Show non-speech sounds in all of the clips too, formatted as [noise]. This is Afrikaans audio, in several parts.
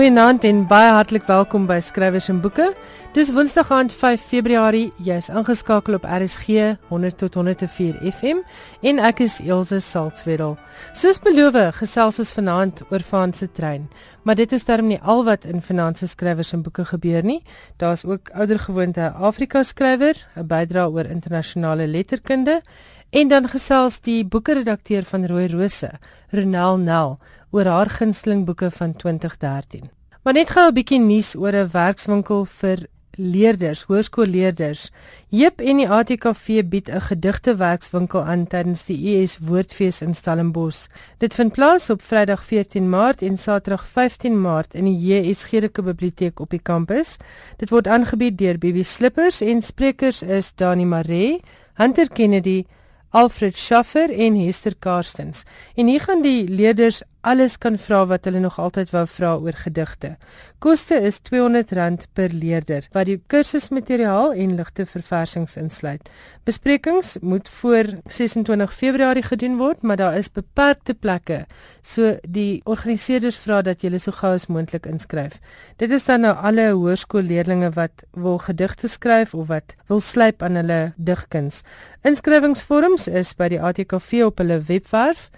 Goeienaand en baie hartlik welkom by Skrywers en Boeke. Dis Woensdag aand 5 Februarie. Jy's ingeskakel op RSG 100 tot 104 FM en ek is Elsje Salzwetel. Soos beloof, gesels ons vanaand oor Frans se trein. Maar dit is darm nie al wat in finansies skrywers en boeke gebeur nie. Daar's ook oudergewoonte Afrika skrywer, 'n bydrae oor internasionale letterkunde en dan gesels die boekredakteur van Rooi Rose, Ronel Nel oor haar gunsteling boeke van 2013. Maar net gou 'n bietjie nuus oor 'n werkswinkel vir leerders, hoërskoolleerders. Jep en die ATKV bied 'n gedigte werkswinkel aan tydens die US Woordfees in Stellenbosch. Dit vind plaas op Vrydag 14 Maart en Saterdag 15 Maart in die JS Gericke Biblioteek op die kampus. Dit word aangebied deur Bibi Slippers en sprekers is Dani Maree, Hunter Kennedy, Alfred Schaffer en Hester Karstens. En hier gaan die leerders alles kan vra wat hulle nog altyd wou vra oor gedigte. Koste is R200 per leerder wat die kursusmateriaal en ligte verversings insluit. Besprekings moet voor 26 Februarie gedoen word, maar daar is beperkte plekke. So die organiseerders vra dat jy so gou as moontlik inskryf. Dit is dan nou alle hoërskoolleerders wat wil gedigte skryf of wat wil slyp aan hulle digkuns. Inskrywingsvorms is by die ATKV op hulle webwerf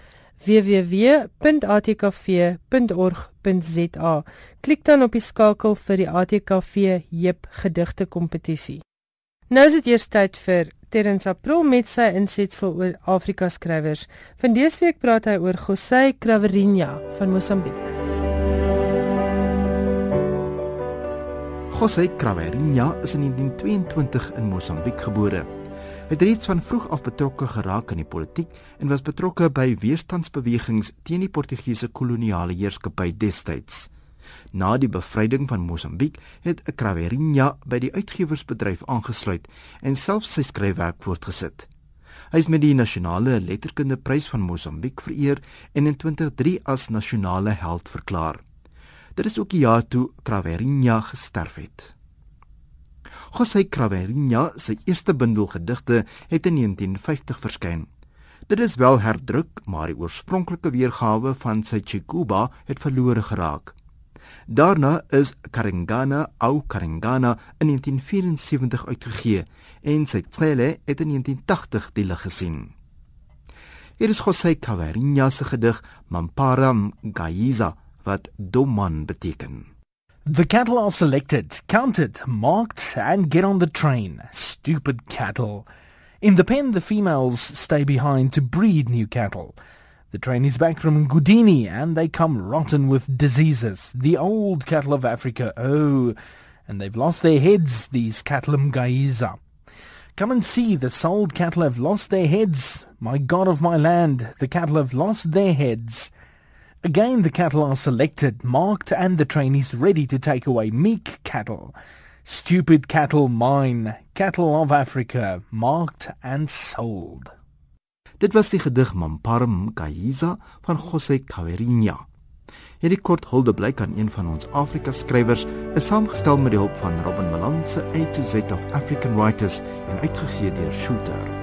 www.atkv.org.za. Klik dan op die skakel vir die ATKV Jep gedigte kompetisie. Nou is dit eers tyd vir Terrence April met sy insetsel oor Afrika skrywers. Van dese week praat hy oor José Craverinha van Mosambiek. José Craverinha is in 1922 in Mosambiek gebore het reeds van vroeg af betrokke geraak in die politiek en was betrokke by weerstandsbewegings teen die Portugese koloniale heerskappy destyds. Na die bevryding van Mosambiek het Craverinha by die uitgewersbedryf aangesluit en self sy skryfwerk voortgesit. Hy is met die nasionale letterkundeprys van Mosambiek vereer en in 2003 as nasionale held verklaar. Dit is ook die jaar toe Craverinha gesterf het. José Craverinha se eerste bundel gedigte het in 1950 verskyn. Dit is wel herdruk, maar die oorspronklike weergawe van sy Chikuba het verlore geraak. Daarna is Karingana au Karingana in 1974 uitgegee en sy Tsele het in 1980 die lig gesien. Hier is José Craverinha se gedig Mampara Gaiza wat Doman beteken. The cattle are selected, counted, marked, and get on the train. Stupid cattle. In the pen, the females stay behind to breed new cattle. The train is back from Gudini, and they come rotten with diseases. The old cattle of Africa, oh, and they've lost their heads, these cattle Mgaiza. Come and see, the sold cattle have lost their heads. My God of my land, the cattle have lost their heads. Again, the cattle are selected, marked, and the train is ready to take away meek cattle. Stupid cattle mine, cattle of Africa, marked and sold. Dit was die gedig Mamparum Kaiza van Jose Caverinha. Hierdie kort huldeblyk aan een van ons Afrika skrywers is saamgestel met die hulp van Robin Malan se A to Z of African Writers en uitgegee deur Shooter.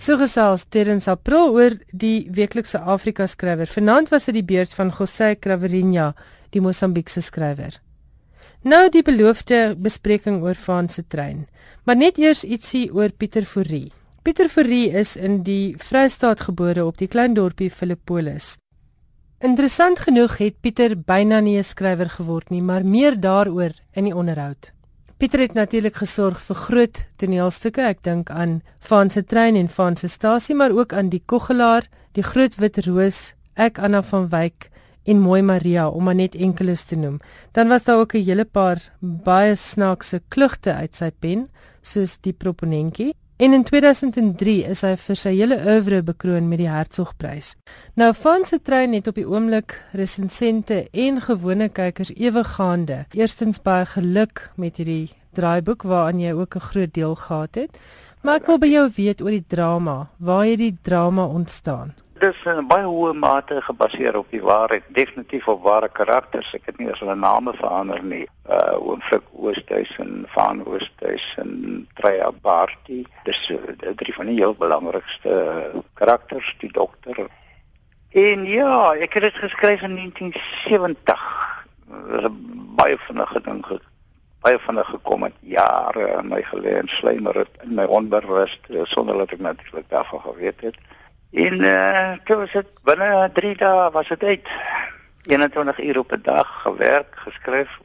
So gesels Terrens April oor die weeklikse Afrika skrywer. Vanaand was dit die beurt van José Craverinha, die Mosambiekse skrywer. Nou die beloofde bespreking oor Van se trein. Maar net eers ietsie oor Pieter Fourie. Pieter Fourie is in die Vrystaat gebore op die klein dorpie Philippolis. Interessant genoeg het Pieter byna nie 'n skrywer geword nie, maar meer daaroor in die onderhoud. Pieter het natuurlik gesorg vir groot toneelstukke. Ek dink aan Van se trein en Van se stasie, maar ook aan Die Koggelaar, Die Groot Wit Roos, Ek Anna van Wyk en Mooi Maria om maar net enkeles te noem. Dan was daar ook 'n hele paar baie snaakse klugte uit sy pen, soos Die Proponentjie. En in 2003 is hy vir sy hele oeuvre bekroon met die Hertzogprys. Nou van se trein het op die oomblik resensente en gewone kykers ewig gaande. Eerstens baie geluk met hierdie draaiboek waaraan jy ook 'n groot deel gehad het. Maar ek wil by jou weet oor die drama, waar het die drama ontstaan? Dis in baie hoë mate gebaseer op die waarheid, definitief op ware karakters. Ek het nie eens hulle name verander nie. Uh oom Frik Oosthuis en Van Oosthuis en Treya Barty. Dis uh, drie van die heel belangrikste karakters, die dokter. En ja, ek het dit geskryf in 1970. Dit is baie vinnige ding ge baie vinnig gekom het jare in my gelê en slymer het in my onbewus sonder dat ek natuurlik daarvan geweet het. En uh toe was dit binne 3 dae was dit uit. 21 ure op 'n dag gewerk, geskryf,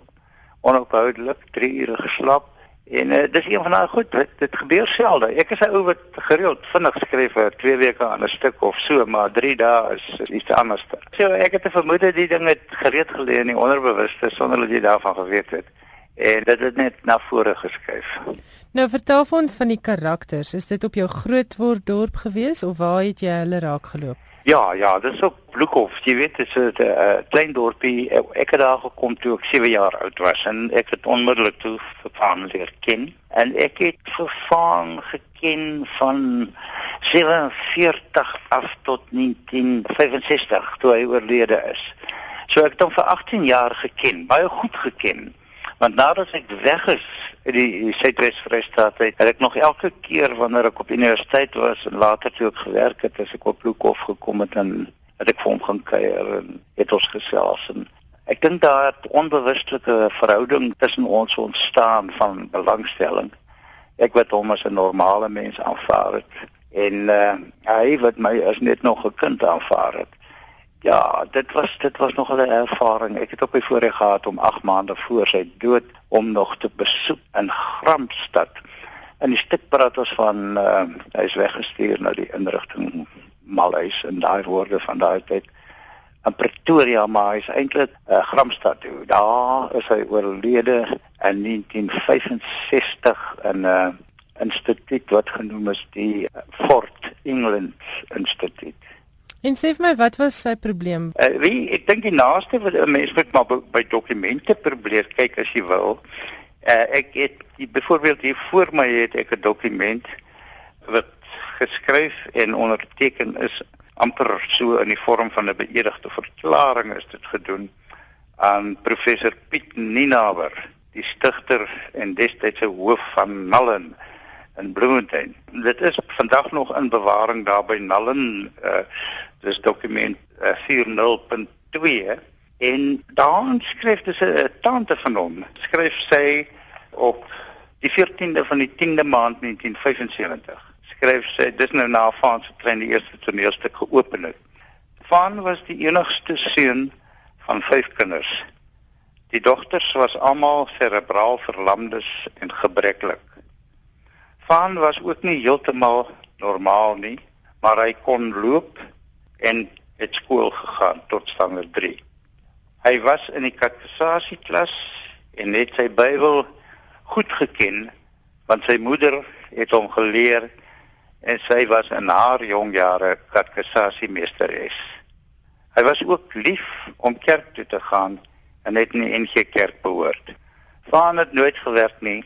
onophoudelik, 3 ure geslaap. En uh, dis een van daai goed, dit, dit gebeur selde. Ek is 'n ou wat gereeld vinnig skryf vir 2 weke aan 'n stuk of so, maar 3 dae is, is iets anders. So ek het 'n vermoede die ding het gereed gelê in die onderbewuste sonder dat jy daarvan geweet het en dit het net na vore geskuif. Nou vertel vir ons van die karakters. Is dit op jou grootword dorp gewees of waar het jy hulle raak geloop? Ja, ja, dis op Bloekhof. Jy weet dit is 'n uh, klein dorpie. Ek het daar gekom toe ek 7 jaar oud was en ek het onmiddellik toe vervang leer ken. En ek het vervang geken van 47 af tot 1965 toe hy oorlede is. So ek het hom vir 18 jaar geken, baie goed geken. Want nadat ek weg is die, die Suidwes-Vrystaat uit, het ek nog elke keer wanneer ek op universiteit was en later toe ek gewerk het, as ek op Bloekhof gekom het en het ek vir hom gaan kuier en het ons gesels en ek dink daar het onbewustelike verhouding tussen ons ontstaan van belangstelling. Ek wat hom as 'n normale mens aanvaar het en uh, hy wat my as net nog 'n kind aanvaar het. Ja, dit was dit was nog 'n ervaring. Ek het op my voorreg gehad om 8 maande voor sy dood om nog te besoek in Gramstad. En die stuk praat ons van uh, hy is weggestuur na die inrigting Malhuis en daai woorde van daai tyd in Pretoria, maar hy is eintlik uh, Gramstad toe. Daar is hy oorlede in 1965 in 'n uh, instituut wat genoem is die Fort England Instituut. En sê vir my wat was sy probleem? Uh, wie ek dink die naaste wat 'n mens moet maar by, by dokumente probeer kyk as jy wil. Uh, ek het byvoorbeeld hier voor my het ek 'n dokument wat geskryf en onderteken is amper so in die vorm van 'n beëdigde verklaring is dit gedoen aan professor Piet Ninaber, die stigter en destydse hoof van Nallen in Bloemfontein. Dit is vandag nog in bewaring daar by Nallen. Uh, dis dokument uh, 40.2 en daarin skryf dis 'n tante van hom. Skryf sy op die 14de van die 10de maand 1975 skryf sy dis nou na Van se klein die eerste toneelstuk geopen het. Van was die enigste seun van vyf kinders. Die dogters was almal cerebraal verlamdes en gebreklik Van was ook nie heeltemal normaal nie maar hy kon loop en het skool gegaan tot standaard 3. Hy was in die katekesasieklas en het sy Bybel goed geken want sy moeder het hom geleer en sy was in haar jong jare katekesasiemeesteres. Hy was ook lief om kerk toe te gaan en het in die NG Kerk behoort. Vaan het nooit gewerk nie,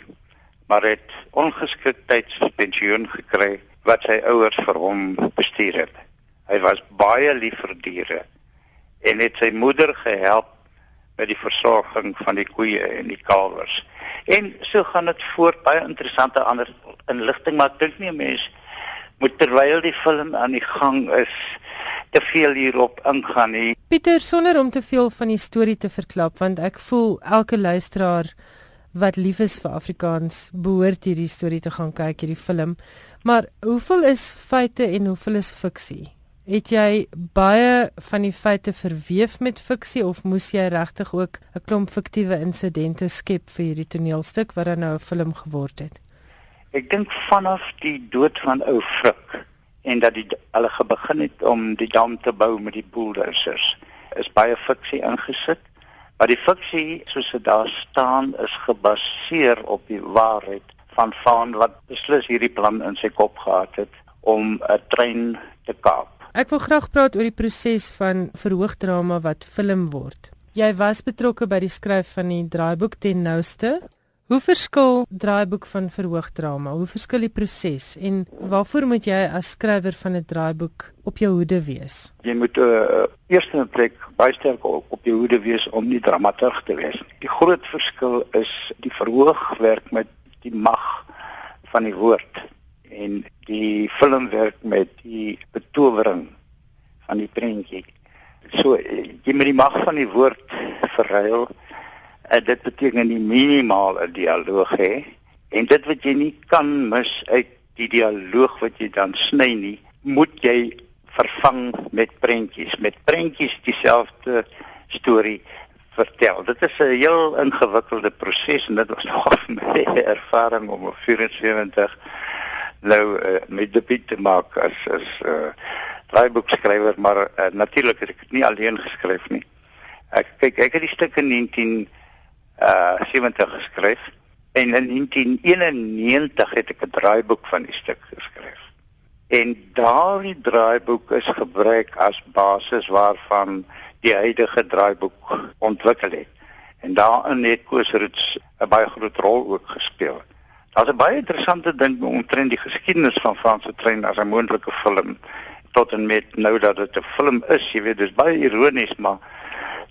maar het ongeskiktheidspensioen gekry wat sy ouers vir hom bestuur het. Hy was baie lief vir diere en het sy moeder gehelp met die versorging van die koeie en die kalwers. En so gaan dit voort baie interessante ander inligting maar ek dink nie 'n mens moet terwyl die film aan die gang is te veel hierop ingaan nie. Pieter sonder om te veel van die storie te verklap want ek voel elke luisteraar wat lief is vir Afrikaans behoort hierdie storie te gaan kyk hierdie film. Maar hoeveel is feite en hoeveel is fiksie? Het jy baie van die feite verweef met fiksie of moes jy regtig ook 'n klomp fiktiewe insidente skep vir hierdie toneelstuk wat dan nou 'n film geword het? Ek dink vanaf die dood van ou Frik en dat die hulle begin het om die dam te bou met die bulldozers is baie fiksie ingesit. Maar die fiksie soos dit daar staan is gebaseer op die waarheid van Van wat beslis hierdie plan in sy kop gehad het om 'n trein te kaap. Ek wil graag praat oor die proses van verhoogdrama wat film word. Jy was betrokke by die skryf van die draaiboek ten nouste. Hoe verskil draaiboek van verhoogdrama? Hoe verskil die proses en waarvoor moet jy as skrywer van 'n draaiboek op jou hoede wees? Jy moet uh, eers in plek baie sterk op, op jou hoede wees om nie dramaturg te wees. Die groot verskil is die verhoog werk met die mag van die woord en die film werk met die betowering van die prentjie. So jy met die mag van die woord verruil. Uh, dit beteken nie minimaal 'n dialoog hê en dit wat jy nie kan mis uit die dialoog wat jy dan sny nie, moet jy vervang met prentjies, met prentjies dieselfde storie vertel. Dit is 'n heel ingewikkelde proses en dit was [laughs] nog 'n ervaring om op 74 nou uh, met debuut te maak as as 'n uh, eh, draaiboekskrywer, maar uh, natuurlik het ek dit nie alleen geskryf nie. Ek kyk, ek het die stuk in 19 uh 70 geskryf en in 1991 het ek 'n draaiboek van die stuk geskryf. En daardie draaiboek is gebruik as basis waarvan die huidige draaiboek ontwikkel het. En daarin het Koos Roots 'n baie groot rol ook gespeel. Daar's 'n baie interessante ding omtrent die geskiedenis van Franse trein as 'n moontlike film tot en met nou dat dit 'n film is, jy weet, dis baie ironies, maar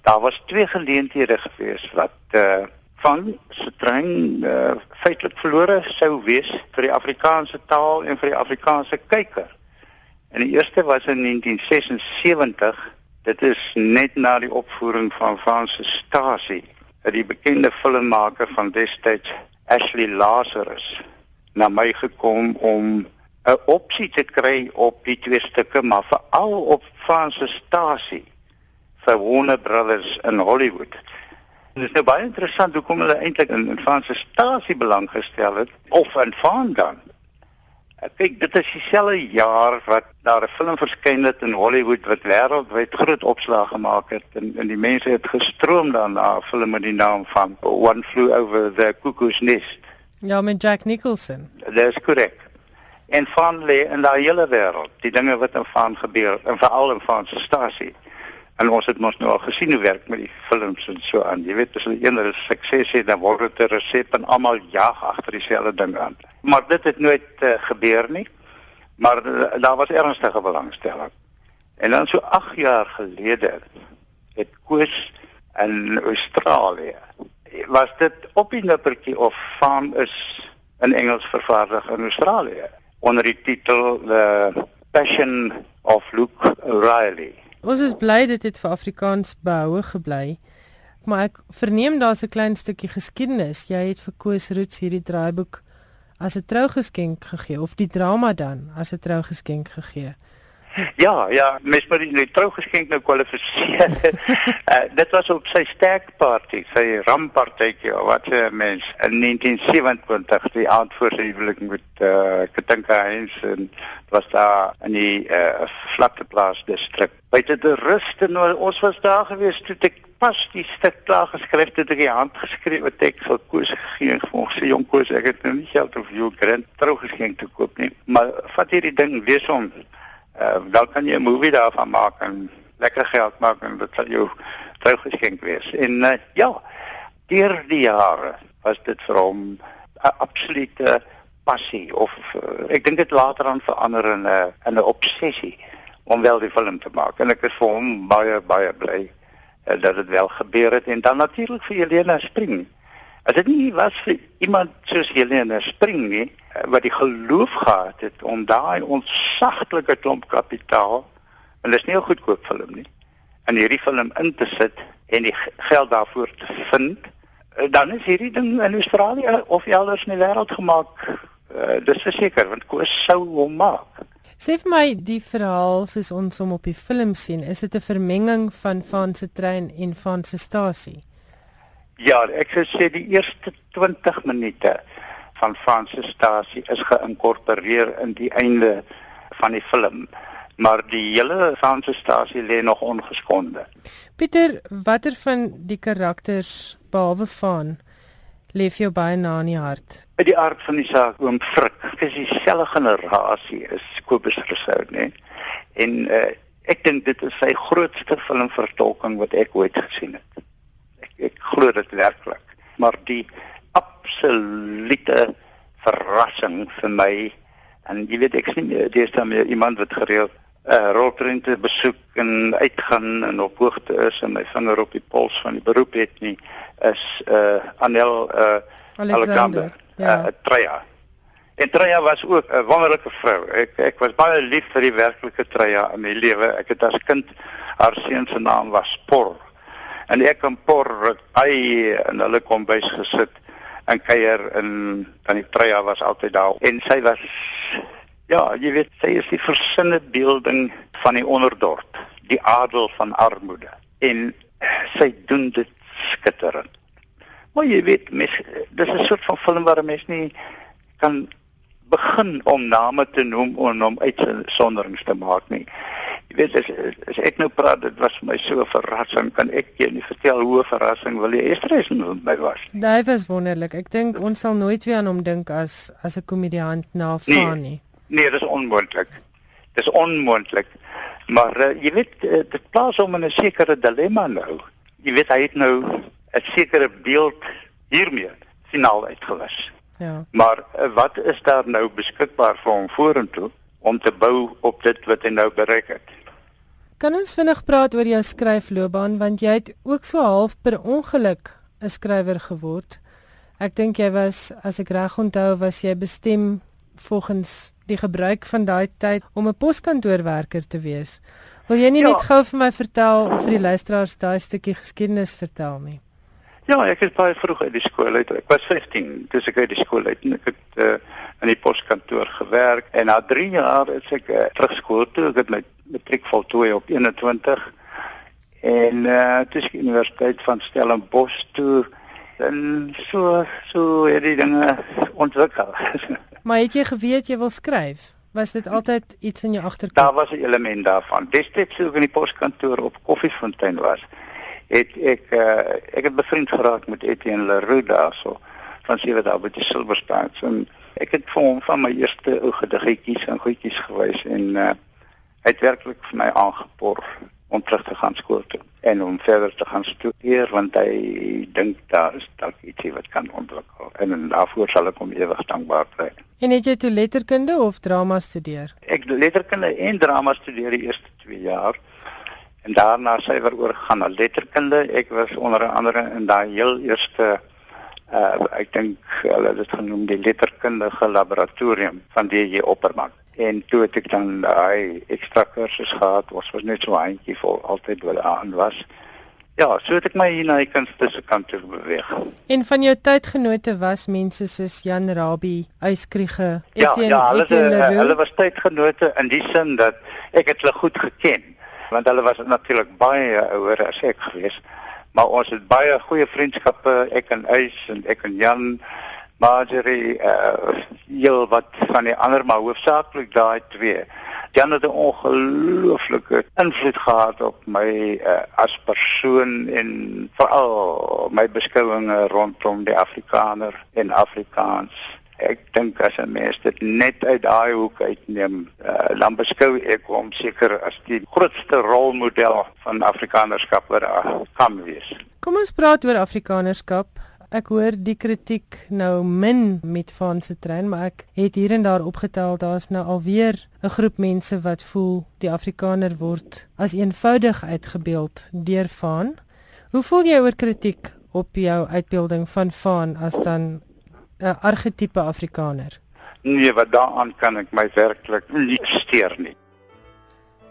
daar was twee geleenthede gewees wat uh van se trein uh feitelik verlore sou wees vir die Afrikaanse taal en vir die Afrikaanse kyker. En die eerste was in 1976. Dit is net na die opvoering van Franse Stasie, die bekende filmmaker van destyds Ashley Lazarus na my gekom om 'n opsie te kry op die twee stukke maar veral op Franse Stasie vir Warner Brothers in Hollywood. Dit is nou baie interessant hoekom hulle eintlik in, in Franse Stasie belang gestel het of in Vaandam. Ek kyk dit is dieselfde jaar wat daar 'n film verskyn het in Hollywood wat wêreldwyd groot opslag gemaak het en en die mense het gestroom daarna 'n film met die naam van One Flew Over the Cuckoo's Nest. Ja, met Jack Nicholson. Dit is korrek. En van lê in daai hele wêreld, die dinge wat in van gebeur en veral in van se stasie. En ons het mos nou al gesien hoe werk met die films en so aan. Jy weet as hulle eendag sukses het, dan word dit 'n resep en almal jag agter dieselfde ding aan maar dit het nooit uh, gebeur nie. Maar uh, daar was ernstige belangstelling. En dan so 8 jaar gelede het Koos in Australië was dit op die nippertjie of van is in Engels vervaardig in Australië onder die titel The Passion of Luke Riley. Ons is bly dit het vir Afrikaans behoue gebly. Maar ek verneem daar's 'n klein stukkie geskiedenis. Jy het vir Koos Roots hierdie draaiboek as 'n trougeskenk gegee of die drama dan as 'n trougeskenk gegee? [laughs] Ja, ja, mes maar die trougeskenk nou kwalifiseer. uh, [laughs] dit was op sy sterkparty, sy rampartytjie wat 'n mens in 1927 die aand voor sy huwelik met eh uh, Katinka Heinz en was daar in die eh uh, vlakte plaas distrik. Buite die rust en nou, ons was daar gewees toe ek pas die stuk klaar geskryf het ek die hand geskrewe teks vir Koos gegee en vir sy jong Koos ek het nou nie geld of jou grant trou geskenk te koop nie maar vat hierdie ding lees hom uh, dan kan jy 'n movie daarvan maak en lekker geld maak en dit sal jou trou geskenk wees. En uh, ja deur die jare was dit vir hom 'n absolute passie of uh, ek dink dit later aan verander in 'n in 'n obsessie om wel die film te maak. En ek is vir hom baie baie bly uh, dat dit wel gebeur het. En dan natuurlik vir Helena Spring. As dit nie was vir iemand soos Helena Spring nie uh, wat die geloof gehad het om daai onsaglike klomp kapitaal en dit is nie 'n goedkoop film nie in hierdie film in te sit en die geld daarvoor te vind, uh, dan is hierdie ding in Australië of elders in die wêreld gemaak. Uh, dis verseker want Koos sou hom maak. Sê vir my die verhaal soos ons hom op die film sien, is dit 'n vermenging van Van se trein en Van se stasie? Ja, ek sou sê die eerste 20 minute van Van se stasie is geïnkorporeer in die einde van die film, maar die hele Van se stasie lê nog ongeskonde. Pieter, watter van die karakters behalwe Van leef jou baie na in die hart. Uit die aard van die saak oom Frik, dis dieselfde generasie is Kobus Rousseau, né? En uh, ek dink dit is sy grootste filmvertolking wat ek ooit gesien het. Ek glo dit werklik. Maar die absolute verrassing vir my. En jy weet ek sien dis dan meer iemand wat gereeld uh, eh, roltrente besoek en uitgaan en op hoogte is en my vinger op die pols van die beroep het nie is uh Anel uh Alexander ja. uh, Treya. En Treya was ook 'n wonderlike vrou. Ek ek was baie lief vir die werklike Treya in my lewe. Ek het as kind haar seun se naam was Por. En ek en Por het by in hulle kombuis gesit en kuier en dan die Treya was altyd daar en sy was ja, jy weet sy is die versinne beelding van die onderdorp, die adel van armoede en sy doen dit skitterend. Maar jy weet mes dis 'n soort van film waar 'n mens nie kan begin om name te noem en om uitsonderings te maak nie. Jy weet as, as ek nou praat dit was vir my so 'n verrassing kan ek jou nie vertel hoe 'n verrassing wil jy Estrees met my was. Dit was wonderlik. Ek dink ons sal nooit weer aan hom dink as as 'n komediant na Fani. Nee, nee, dit is onmoontlik. Dit is onmoontlik. Maar uh, jy weet uh, dit plaas hom in 'n sekere dilemma nou. Jy weet hy het nou 'n sekere beeld hiermee finaal uitgewis. Ja. Maar uh, wat is daar nou beskikbaar vir hom vorentoe om te bou op dit wat hy nou bereik het? Kan ons vinnig praat oor jou skryfloopbaan want jy het ook so half per ongeluk 'n skrywer geword. Ek dink jy was as ek reg onthou was jy bestem volgens die gebruik van daai tyd om 'n poskantoorwerker te wees. Wil jy nie ja. net gou vir my vertel of vir die luisteraars daai stukkie geskiedenis vertel nie? Ja, ek het baie vroeg uit die skool uit. Ek was 15 toe ek uit die skool uit en ek het uh, in die poskantoor gewerk en na 3 jaar is ek uh, terug skool toe. Ek het my matriek voltooi op 21 en uh tussen die universiteit van Stellenbosch toe en so so het die dinge ontwikkel. [laughs] maar het jy geweet jy wil skryf? Was dit altyd iets in jou agterkop? Daar was 'n element daarvan. Destyds toe ek in die poskantoor op Koffiefontein was, het ek uh ek het bevriend geraak met Etienne Leroux daarso van sewe daar by die Silverstone en ek het vir hom van my eerste ou gediggetjies en goedjies gewys en uh het werklik vir my aangepoor om terug te gaan skool toe en om verder te gaan studeer want hy dink daar is dalk ietsie wat kan ontwikkel en, en daarvoor sal ek hom ewig dankbaar bly. En het jy toe letterkunde of drama studeer? Ek letterkunde en drama studeer die eerste 2 jaar en daarna syfer oorgegaan na letterkunde. Ek was onder andere in daai heel eerste uh ek dink hulle het dit genoem die letterkundige laboratorium van DJ Opperman. En toe het ek dan daai ekstra kursus gehad. Was was net so eentjie vol altyd wel aan was. Ja so het ek my hier na die kunste se kant toe beweeg. En van jou tydgenote was mense soos Jan Rabie Eyskriege ja, Etienne ja hulle uh, hulle was tydgenote in die sin dat ek het hulle goed geken want hulle was natuurlik baie ouer as ek gewees maar ons het baie goeie vriendskappe ek en Eys en ek en Jan Marjorie uh heel wat van die ander maar hoofsaaklik daai twee. Jan het 'n ongelooflike invloed gehad op my uh, as persoon en veral my beskouinge rondom die Afrikaner en Afrikaans. Ek dink as 'n mens dit net uit daai hoek uitneem, uh, dan beskou ek hom seker as die grootste rolmodel van Afrikanerskap wat daar kan wees. Kom ons praat oor Afrikanerskap. Ek hoor die kritiek nou min met Van se trein, maar ek het hier en daar opgetel daar's nou alweer 'n groep mense wat voel die Afrikaner word as eenvoudig uitgebeeld deur Van. Hoe voel jy oor kritiek op jou uitbeelding van Van as dan 'n argetipe Afrikaner? Nee, wat daaraan kan ek my werklik nie steur nie.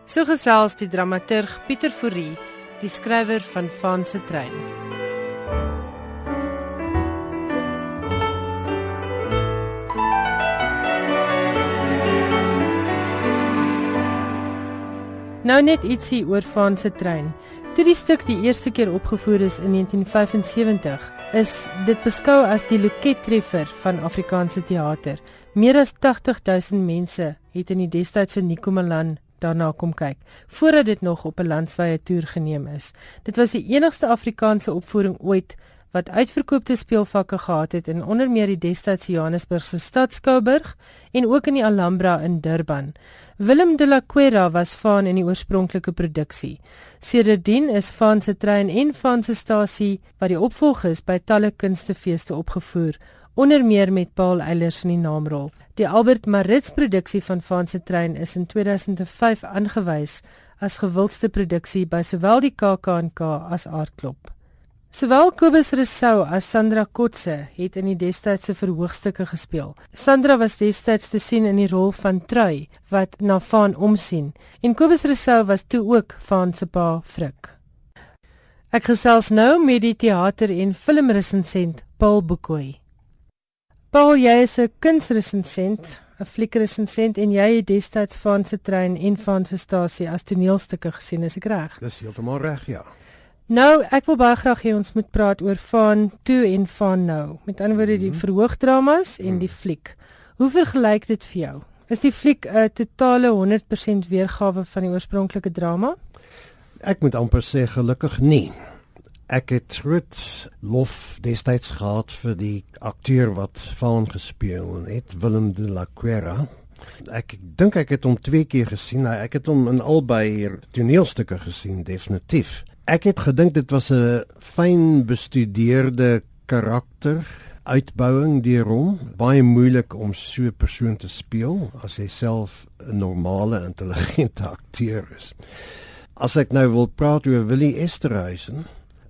So gesels die dramaturg Pieter Fourie, die skrywer van Van se trein. Nou net ietsie oor Van se trein. Toe die stuk die eerste keer opgevoer is in 1975, is dit beskou as die lokettreffer van Afrikaanse teater. Meer as 80000 mense het in die destydse Nikomalan daarna kom kyk voordat dit nog op 'n landwyse toer geneem is. Dit was die enigste Afrikaanse opvoering ooit wat uitverkoopte speelvakke gehad het in onder meer die destydse Johannesburgse Stadskouburg en ook in die Alhambra in Durban. Willem de la Quera was van in die oorspronklike produksie. Sedertdien is van se trein en van se stasie wat die opvolg is by talle kunstefeeste opgevoer onder meer met Paul Eilers in die naamrol. Die Albert Maritz produksie van Van se trein is in 2005 aangewys as gewildste produksie by sowel die KAK&K as Aardklop. Sowel Kobus Rousseau as Sandra Kotse het in die destydse verhoogstukke gespeel. Sandra was destyds te sien in die rol van Trui wat na Van omsien en Kobus Rousseau was toe ook Van se pa Frik. Ek gesels nou met die teater en filmresensent Paul Bokoy. Paul, jy is 'n kunsresensent, 'n fliekresensent en jy het destyds van se trein en van se stasie as toneelstukke gesien, is ek reg? Dis heeltemal reg, ja. Nou, ek wil baie graag hê ons moet praat oor van toe en van nou. Met ander woorde die mhm. verhoogdramas en mhm. die fliek. Hoe vergelyk dit vir jou? Is die fliek 'n totale 100% weergawe van die oorspronklike drama? Ek moet amper sê gelukkig nie. Ek het groot lof destyds gehad vir die akteur wat van gespeel het, Willem de la Quera. Ek dink ek het hom twee keer gesien. Ek het hom in albei toneelstukke gesien, definitief. Ek het gedink dit was 'n fyn bestudeerde karakter uitbouing deur hom. Baie moeilik om so 'n persoon te speel as hy self 'n normale, intelligente akteur is. As ek nou wil praat oor Willie Esterhuizen,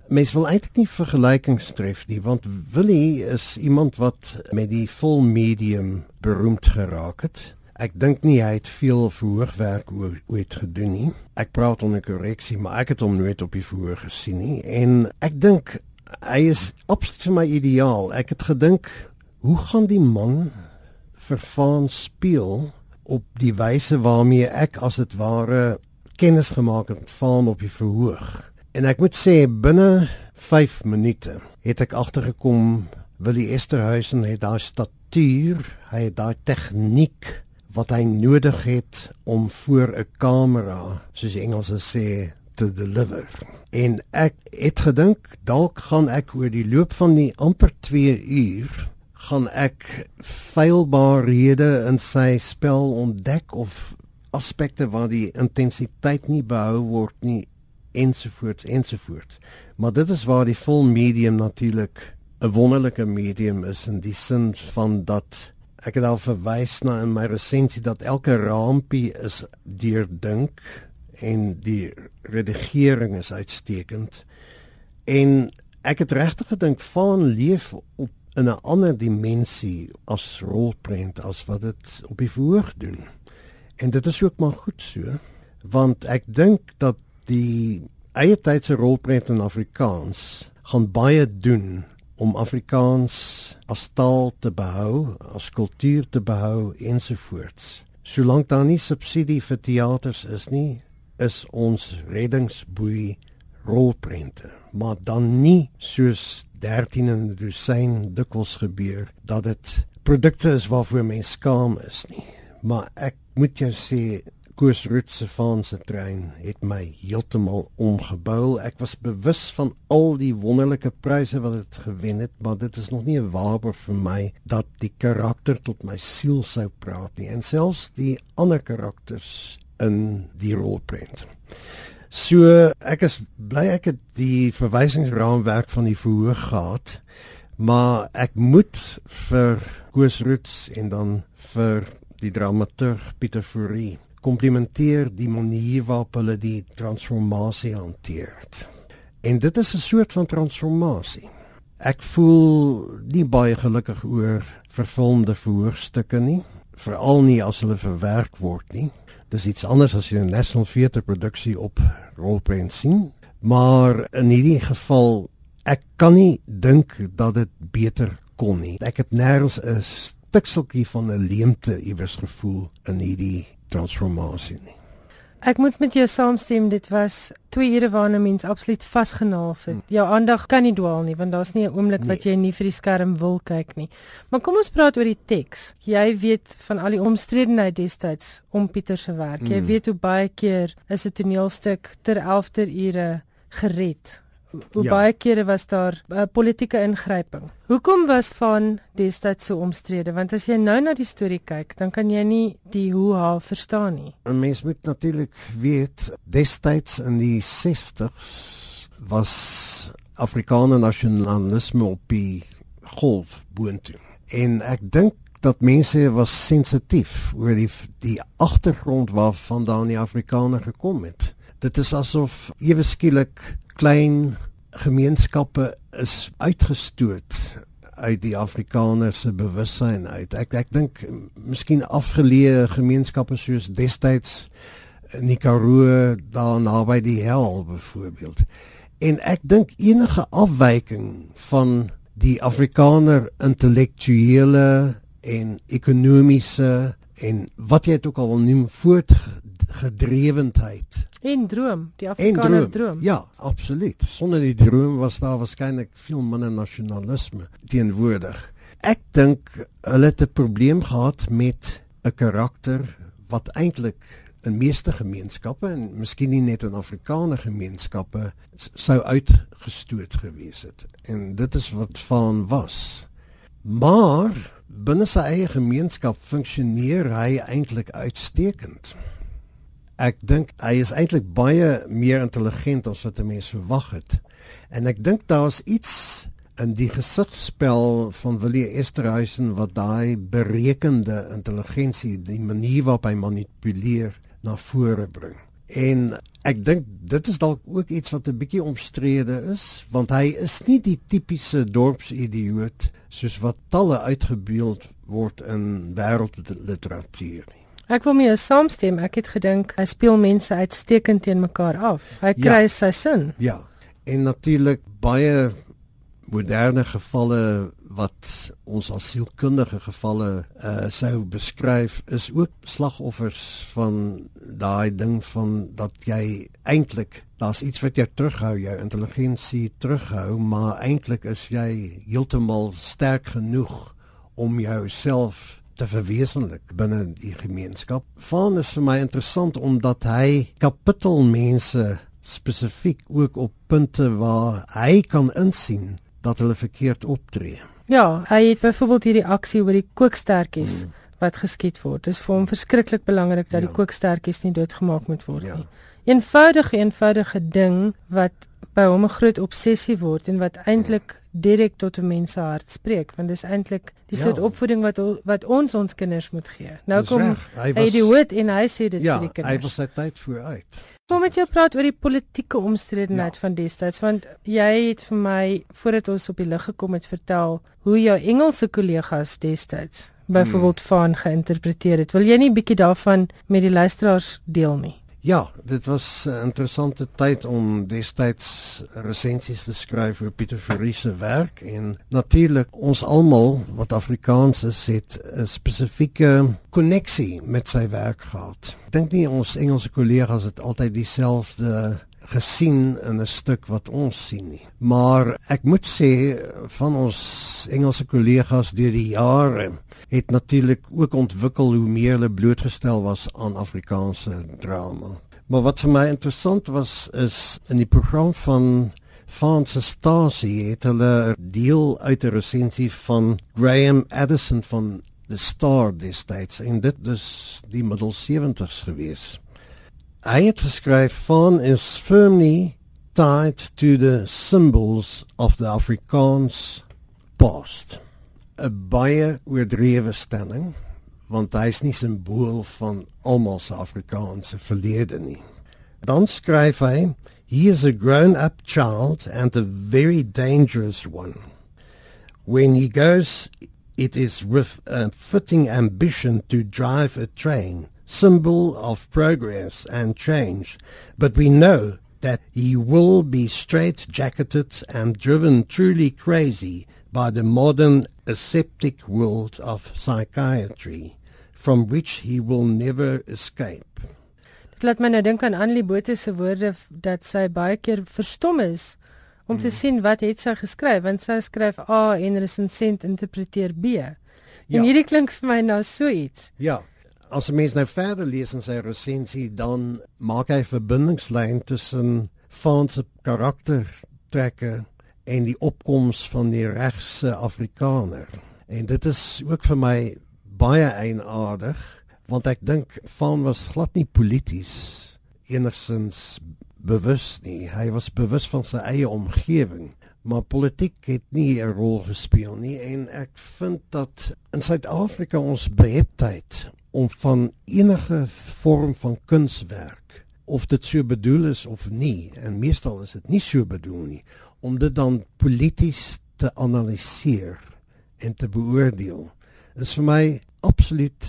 mens wil eintlik nie vergelykings tref nie want Willie is iemand wat met die vol medium beroemd geraak het. Ek dink nie hy het veel verhoogwerk ooit gedoen nie. Ek praat onder korreksie, maar ek het hom nooit op die verhoog gesien nie en ek dink hy is absoluut my ideaal. Ek het gedink, hoe gaan die man verfaan speel op die wyse waarmee ek as dit ware kennis gemaak het van op die verhoog. En ek moet sê binne 5 minute het ek agtergekom Willie Esterhuizen het daai statuur, hy het daai tegniek wat hy nodig het om voor 'n kamera, soos die Engelse sê, te deliver. En ek het gedink dalk gaan ek oor die loop van die amper 2 uur gaan ek feilbaarhede in sy spel ontdek of aspekte waar die intensiteit nie behou word nie ensovoorts ensovoorts. Maar dit is waar die vol medium natuurlik 'n wonderlike medium is in die sin van dat ek het al verwys na in my resensie dat elke rampie is deurdink en die redigering is uitstekend. En ek het regtig gedink van leef op in 'n ander dimensie as rolprent as wat dit op die verhoog doen. En dit is ook maar goed so, want ek dink dat die eie tydse rolprent in Afrikaans gaan baie doen om Afrikaans as taal te behou, as kultuur te behou ensovoorts. Solank daar nie subsidie vir teaters is nie, is ons reddingsboei rolprente, maar dan nie soos 13 in 'n dosyn dikwels gebeur dat dit produkte is waarvoor mense skaam is nie. Maar ek moet jou sê Koos Root se Franse trein het my heeltemal omgebou. Ek was bewus van al die wonderlike pryse wat dit gewen het, maar dit is nog nie 'n waarborg vir my dat die karakter tot my siel sou praat nie en selfs die ander karakters in die rolprent. So ek is bly ek het die verwysingsraamwerk van die verhoog gehad, maar ek moet vir Koos Root en dan vir die dramaturg Pieter Fourie komplimenteer die manier waarop hulle die transformasie hanteer. En dit is 'n soort van transformasie. Ek voel nie baie gelukkig oor vervolgde voorstukke nie, veral nie as hulle verwerk word nie. Dis iets anders as jy 'n National Theatre produksie op rolprent sien, maar in hierdie geval ek kan nie dink dat dit beter kon nie. Ek het nêrens 'n stukseltjie van 'n leemte iewers gevoel in hierdie transformasie nie. Ek moet met jou saamstem, dit was 2 ure waarna mens absoluut vasgenaal sit. Hmm. Jou aandag kan nie dwaal nie want daar's nie 'n oomblik nee. wat jy nie vir die skerm wil kyk nie. Maar kom ons praat oor die teks. Jy weet van al die omstredenheid destyds om Pieter se werk. Jy hmm. weet hoe baie keer is 'n toneelstuk ter 11de ure gered hoe Ja. baie kere was daar 'n uh, politieke ingryping. Hoekom was van destyds so omstrede? Want as jy nou na die storie kyk, dan kan jy nie die hoe ha verstaan nie. 'n Mens moet natuurlik weet destyds in die 60s was Afrikaner nasionalisme op die golf boontoe. En ek dink dat mense was sensitief oor die die agtergrond waarvandaan die Afrikaner gekom het. Dit is asof ewe skielik klein gemeenskappe is uitgestoot uit die Afrikaner se bewussyn uit. Ek ek dink miskien afgeleë gemeenskappe soos destyds in die Karoo daar naby die hel byvoorbeeld. En ek dink enige afwyking van die Afrikaner intellektuele en ekonomiese en wat jy dit ook al noem voortgedrewendheid En droom, die Afrikaner droom. droom. Ja, absoluut. Sonder die droom was daar waarskynlik veel minder nasionalisme teenwoordig. Ek dink hulle het 'n probleem gehad met 'n karakter wat eintlik in meeste gemeenskappe en miskien nie net in Afrikaner gemeenskappe sou uitgestoot gewees het. En dit is wat van was. Maar binne sy eie gemeenskap funksioneer hy eintlik uitstekend. Ek dink hy is eintlik baie meer intelligent as wat 'n mens verwag het. En ek dink daar's iets in die gesigspel van Willie Esterhuizen wat daai berekende intelligensie, die manier waarop hy manipuleer na vore bring. En ek dink dit is dalk ook iets wat 'n bietjie omstrede is, want hy is nie die tipiese dorpsidioot soos wat talle uitgebeeld word in wêreldliteratuur nie. Ek wil mee saamstem. Ek het gedink hy speel mense uitstekend teen mekaar af. Hy Ja. kry sy sin. Ja, en natuurlik baie moderne gevalle wat ons as sielkundige gevalle uh, sou beskryf is ook slagoffers van daai ding van dat jy eintlik daar's iets wat jou terughou, jou intelligensie terughou, maar eintlik is jy heeltemal sterk genoeg om jouself te verwesenlik binne die gemeenskap. Vaan is vir my interessant omdat hy kapittelmense spesifiek ook op punte waar hy kan insien dat hulle verkeerd optree. Ja, hy het byvoorbeeld hierdie aksie oor die kookstertjies mm. wat geskiet word. Dit is vir hom verskriklik belangrik dat Ja. die kookstertjies nie doodgemaak moet word Ja. nie. Eenvoudige eenvoudige ding wat by hom 'n groot obsessie word en wat eintlik direk tot 'n mens se hart spreek, want dis eintlik die Ja. soort opvoeding wat wat ons ons kinders moet gee. Nou Dis kom reg. Hy hy was- die hoed en hy sê dit Ja, vir die hy kinders. was sy tyd vooruit. Wil met jou praat oor die politieke omstredenheid Ja. van destyds want jy het vir my voordat ons op die lig gekom het vertel hoe jou Engelse kollegas destyds byvoorbeeld Hmm. van geïnterpreteer het. Wil jy nie bietjie daarvan met die luisteraars deel nie? Ja, dit was 'n interessante tyd om destyds resensies te skryf oor Pieter Fourie se werk en natuurlik ons almal wat Afrikaans is het 'n spesifieke koneksie met sy werk gehad. Ek dink nie ons Engelse kollegas het altyd dieselfde gesien in 'n stuk wat ons sien nie. Maar ek moet sê van ons Engelse kollegas deur die jare het natuurlik ook ontwikkel hoe meer hulle blootgestel was aan Afrikaanse drama. Maar wat vir my interessant was is in die program van Franse Stasie het hulle deel uit 'n resensie van Graham Addison van The Star destyds en dit is die middel 70s gewees. Hy het geskryf van is firmly tied to the symbols of the Afrikaans past. 'n baie oordrewe stelling want hy is nie simbool van almal se Afrikaanse verlede nie. Dan skryf hy He is a grown-up child and a very dangerous one. When he goes, it is with a fitting ambition to drive a train, symbol of progress and change. But we know that he will be straight-jacketed and driven truly crazy by the modern aseptic world of psychiatry, from which he will never escape. Dit laat my nou dink aan Annelie Botha se woorde dat sy baie keer verstom is om Hmm. te sien wat het sy geskryf want sy skryf A en resensent interpreteer B. En Ja. hierdie klink vir my nou so iets. Ja, as 'n mens nou verder lees in sy resensie, dan maak hy 'n verbindingslyn tussen Van se karakter trekke en die opkoms van die regse Afrikaner. En dit is ook vir my baie eienaardig want ek dink Van was glad nie polities enigsins bewus nie. Hy was bewus van sy eie omgewing, maar politiek het nie 'n rol gespeel nie en ek vind dat in Suid-Afrika ons beheptheid om van enige vorm van kunswerk of dit so bedoel is of nie en meestal is dit nie so bedoel nie om dit dan polities te analiseer en te beoordeel is vir my absoluut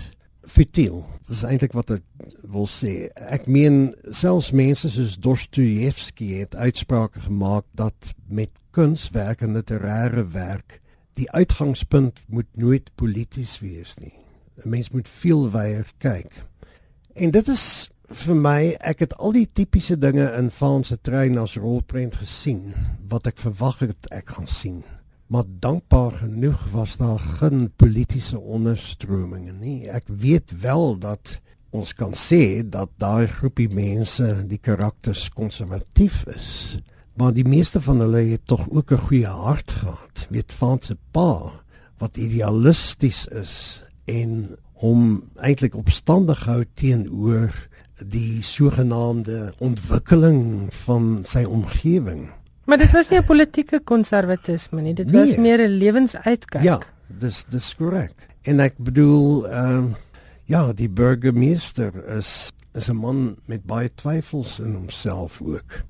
futiel. Dit is eintlik wat ek wil sê. Ek meen selfs mense soos Dostojewski het uitsprake gemaak dat met kunswerk en literêre werk die uitgangspunt moet nooit polities wees nie. 'n Mens moet veel wyer kyk. En dit is vir my, ek het al die tipiese dinge in Van se trein as rolprent gesien wat ek verwag het ek gaan sien maar dankbaar genoeg was daar geen politieke onderstrominge nie. Ek weet wel dat ons kan sê dat daai groepie mense die karakters konservatief is, maar die meeste van hulle het tog ook 'n goeie hart gehad. Weet van se pa wat idealisties is en hom eintlik opstandig hou teenoor die sogenaamde ontwikkeling van sy omgewing. Maar dit was nie 'n politieke konservatisme nie, dit nee. was meer 'n lewensuitkyk. Ja, dis dis korrek. En ek bedoel ehm um, ja, die burgemeester is is 'n man met baie twyfels in homself ook.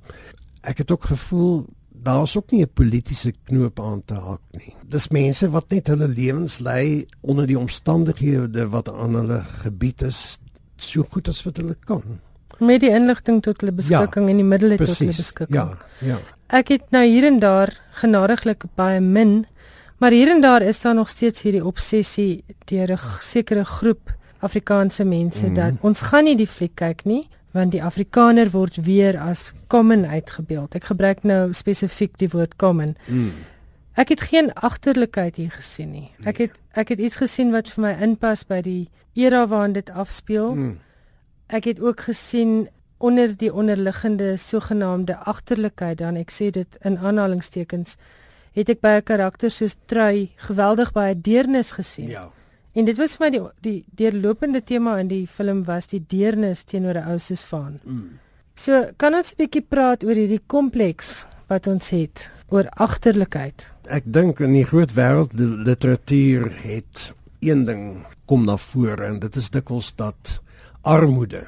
Ek het ook gevoel daar's ook nie 'n politieke knoop aan te hak nie. Dis mense wat net hulle lewens lei onder die omstandighede wat aan hulle gebied is so goed as wat hulle kan met die inligting tot hulle beskikking ja, en die middele tot hulle beskikking. Ja, ja. Ek het nou hier en daar genadiglik baie min, maar hier en daar is daar nog steeds hierdie obsessie deur 'n sekere groep Afrikaanse mense mm. dat ons gaan nie die fliek kyk nie want die Afrikaner word weer as common uitgebeeld. Ek gebruik nou spesifiek die woord common. Mm. Ek het geen agterlikheid hier gesien nie. Ek nee. het ek het iets gesien wat vir my inpas by die era waarin dit afspeel. Mm ek het ook gesien onder die onderliggende sogenaamde agterlikheid dan ek sê dit in aanhalingstekens het ek by 'n karakter soos Trui geweldig baie deernis gesien. Ja. En dit was vir my die die deurlopende tema in die film was die deernis teenoor 'n ou soos Van. Mm. So kan ons 'n bietjie praat oor hierdie kompleks wat ons het oor agterlikheid. Ek dink in die groot wêreld literatuur het een ding kom na vore en dit is dikwels dat armoede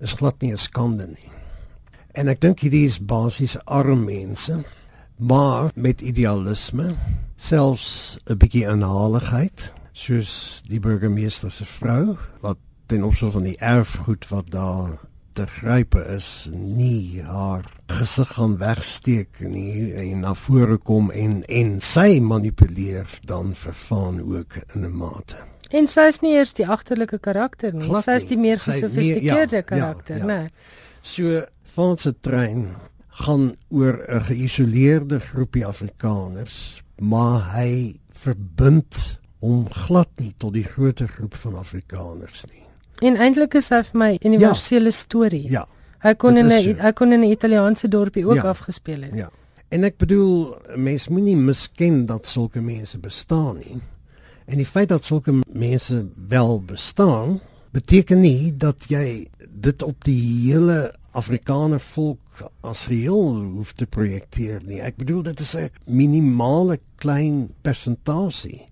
is glad nie 'n skande nie. En ek dink hierdie is basies arm mense, maar met idealisme, selfs 'n bietjie aanhaligheid, soos die burgemeester se vrou wat ten opsigte van die erfgoed wat daar te grype is, nie haar gesig gaan wegsteek nie en na vore kom en en sy manipuleer dan verfaan ook in 'n mate. En sy is nie eers die agterlike karakter nie. Glad sy is die meer gesofistikeerde ja, karakter, ja, ja. né? So van se trein gaan oor 'n geïsoleerde groepie Afrikaners, maar hy verbind hom glad nie tot die groter groep van Afrikaners nie. En eintlik is hy vir my 'n universele ja, storie. Ja. Hy kon in 'n hy kon in 'n Italiaanse dorpie ook ja, afgespeel het. Ja. En ek bedoel, mense moenie misken dat sulke mense bestaan nie. En die feit dat sulke mense wel bestaan, beteken nie dat jy dit op die hele Afrikaner volk as geheel hoef te projekteer nie. Ek bedoel dit is 'n minimale klein persentasie.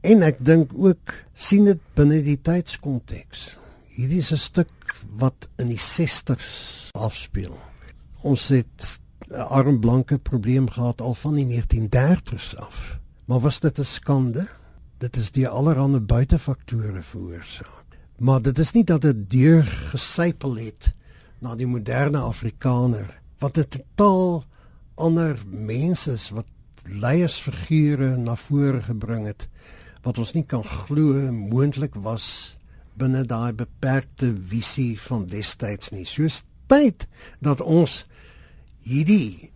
En ek dink ook sien dit binne die tydskonteks. Hierdie is 'n stuk wat in die 60s afspeel. Ons het 'n arm blanke probleem gehad al van die 1930s af. Maar was dit 'n skande? dit is die allerhande buitefaktore veroorsaak. Maar dit is nie dat dit deur gesypel het na die moderne Afrikaner wat dit totaal ander mense is wat leiersfigure na vore gebring het wat ons nie kan glo moontlik was binne daai beperkte visie van destyds nie. Soos tyd dat ons hierdie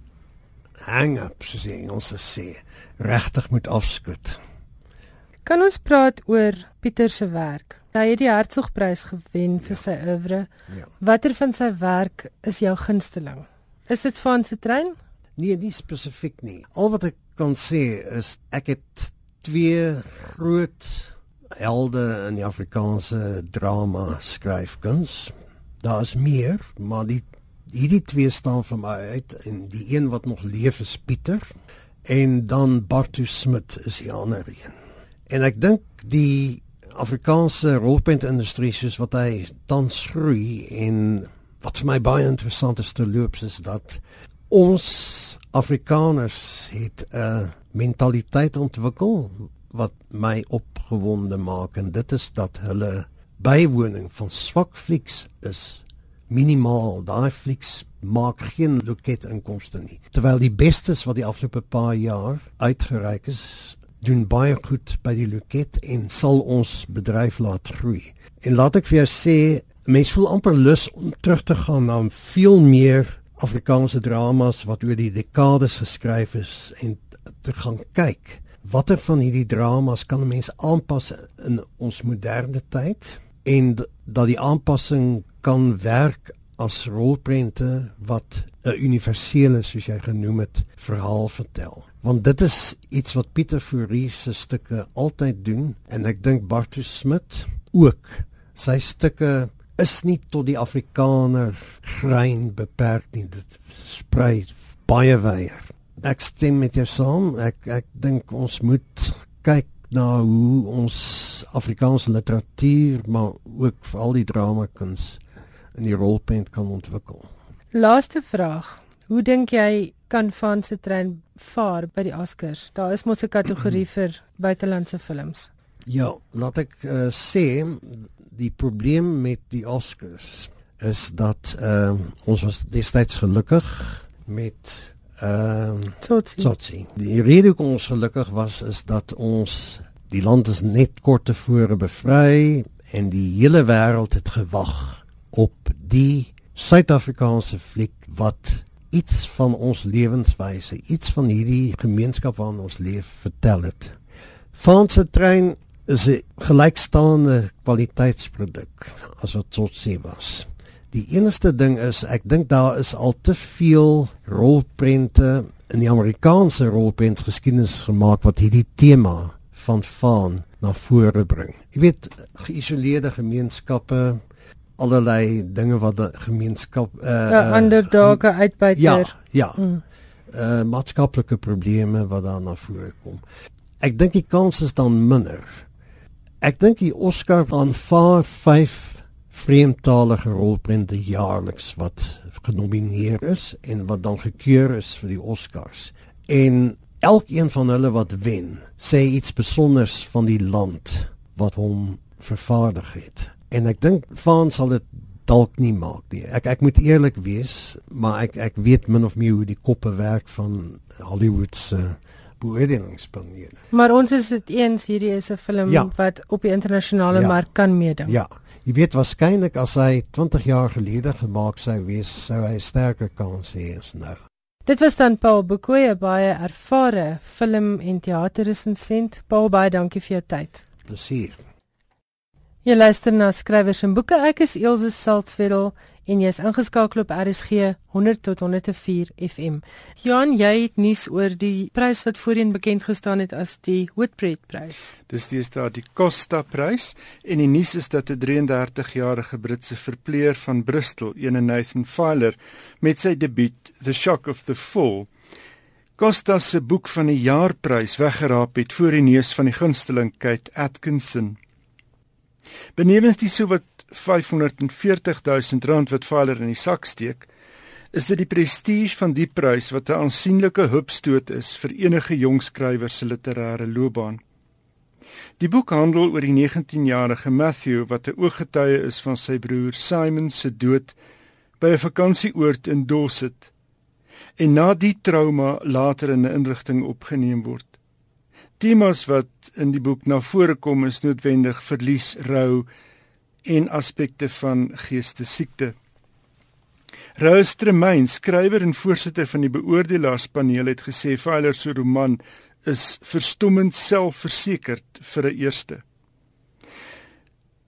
hang-up sê ons sê regtig moet afskud. Kan ons praat oor Pieter se werk? Hy het die Hertzogprys gewen vir ja. sy oeuvre. Ja. Watter van sy werk is jou gunsteling? Is dit van se trein? Nee, nie spesifiek nie. Al wat ek kan sê is ek het twee groot helde in die Afrikaanse drama skryfkuns. Daar's meer, maar die hierdie twee staan vir my uit en die een wat nog leef is Pieter en dan Bartus Smit is die ander een. En ek dink die Afrikaanse rolprentindustrie soos wat hy tans groei en wat vir my baie interessant is te loops is dat ons Afrikaners het 'n mentaliteit ontwikkel wat my opgewonde maak en dit is dat hulle bywoning van swak flieks is minimaal. Daai flieks maak geen loket inkomste nie. Terwyl die bestes wat die afgelope paar jaar uitgereik is, doen baie goed by die loket en sal ons bedryf laat groei. En laat ek vir jou sê, mense voel amper lus om terug te gaan na veel meer Afrikaanse dramas wat oor die dekades geskryf is en te gaan kyk watter van hierdie dramas kan 'n mens aanpas in ons moderne tyd? En dat die aanpassing kan werk as rolprente wat 'n universele soos jy genoem het verhaal vertel. Want dit is iets wat Pieter Fourie se stukke altyd doen en ek dink Bartus Smit ook. Sy stukke is nie tot die afrikaner grein beperk nie. Dit sprei baie wyer ek stem met jou saam. Ek ek dink ons moet kyk na hoe ons Afrikaanse literatuur maar ook veral die drama kuns in die rolprent kan ontwikkel. Laaste vraag. Hoe dink jy kan van se trein vaar by die Oscars? Daar is mos 'n kategorie [clears throat] vir buitelandse films. Ja, laat ek uh, sê die probleem met die Oscars is dat uh, ons was destyds gelukkig met Ehm uh, Tsotsi. Tsotsi. Die rede hoekom ons gelukkig was is dat ons die land is net kort tevore bevry en die hele wêreld het gewag op die Suid-Afrikaanse fliek wat iets van ons lewenswyse, iets van hierdie gemeenskap waarin ons leef vertel het. Franse trein is 'n gelykstaande kwaliteitsproduk as wat Tsotsi was. Die enigste ding is ek dink daar is al te veel rolprente in die Amerikaanse rolprent geskiedenis gemaak wat hierdie tema van van na vore bring. Jy weet geïsoleerde gemeenskappe allerlei dinge wat die gemeenskap uh, ja, underdog uitbuiter. Ja, ja. Mm. Uh maatskaplike probleme wat daar na vore kom. Ek dink die kans is dan minder. Ek dink die Oscar aanvaar 5 vreemdtalige rolprente jaarliks wat genomineer is en wat dan gekeur is vir die Oscars. En elkeen van hulle wat wen, sê iets spesiaals van die land wat hom vervaardig het. En ek dink Van sal dit dalk nie maak nie. Ek ek moet eerlik wees, maar ek ek weet min of meer hoe die koppe werk van Hollywood se uh, beoordelingspanele. Maar ons is dit eens hierdie is 'n film ja. wat op die internasionale ja. mark kan meeding. Ja. Jy weet waarskynlik as hy 20 jaar gelede gemaak sou wees, sou hy sterker kans hê as nou. Dit was dan Paul Bokoye baie ervare film en teaterresensent. Paul baie dankie vir jou tyd. Plesier. Jy luister na skrywers en boeke. Ek is Elsje Saltzwedel en jy's ingeskakel op RSG 100 tot 104 FM. Johan, jy het nuus oor die prys wat voorheen bekend gestaan het as die Whitbread prys. Dis deesdae die Costa prys en die nuus is dat 'n 33-jarige Britse verpleër van Bristol, ene Nathan Filer, met sy debuut The Shock of the Fall Costa se boek van die jaarprys weggeraap het voor die neus van die gunsteling Kate Atkinson. Benewens die sowat 540 000 rand wat Valer in die sak steek, is dit die prestige van die prys wat 'n aansienlike hupstoot is vir enige jong skrywer se literêre loopbaan. Die boek handel oor die 19-jarige Matthew wat 'n ooggetuie is van sy broer Simon se dood by 'n vakansieoord in Dorset en na die trauma later in 'n inrigting opgeneem word. Temas wat in die boek na vore kom is noodwendig verlies, rou en aspekte van geestesiekte. Rose Tremain, skrywer en voorsitter van die beoordelaarspaneel het gesê Filer se roman is verstommend selfversekerd vir 'n eerste.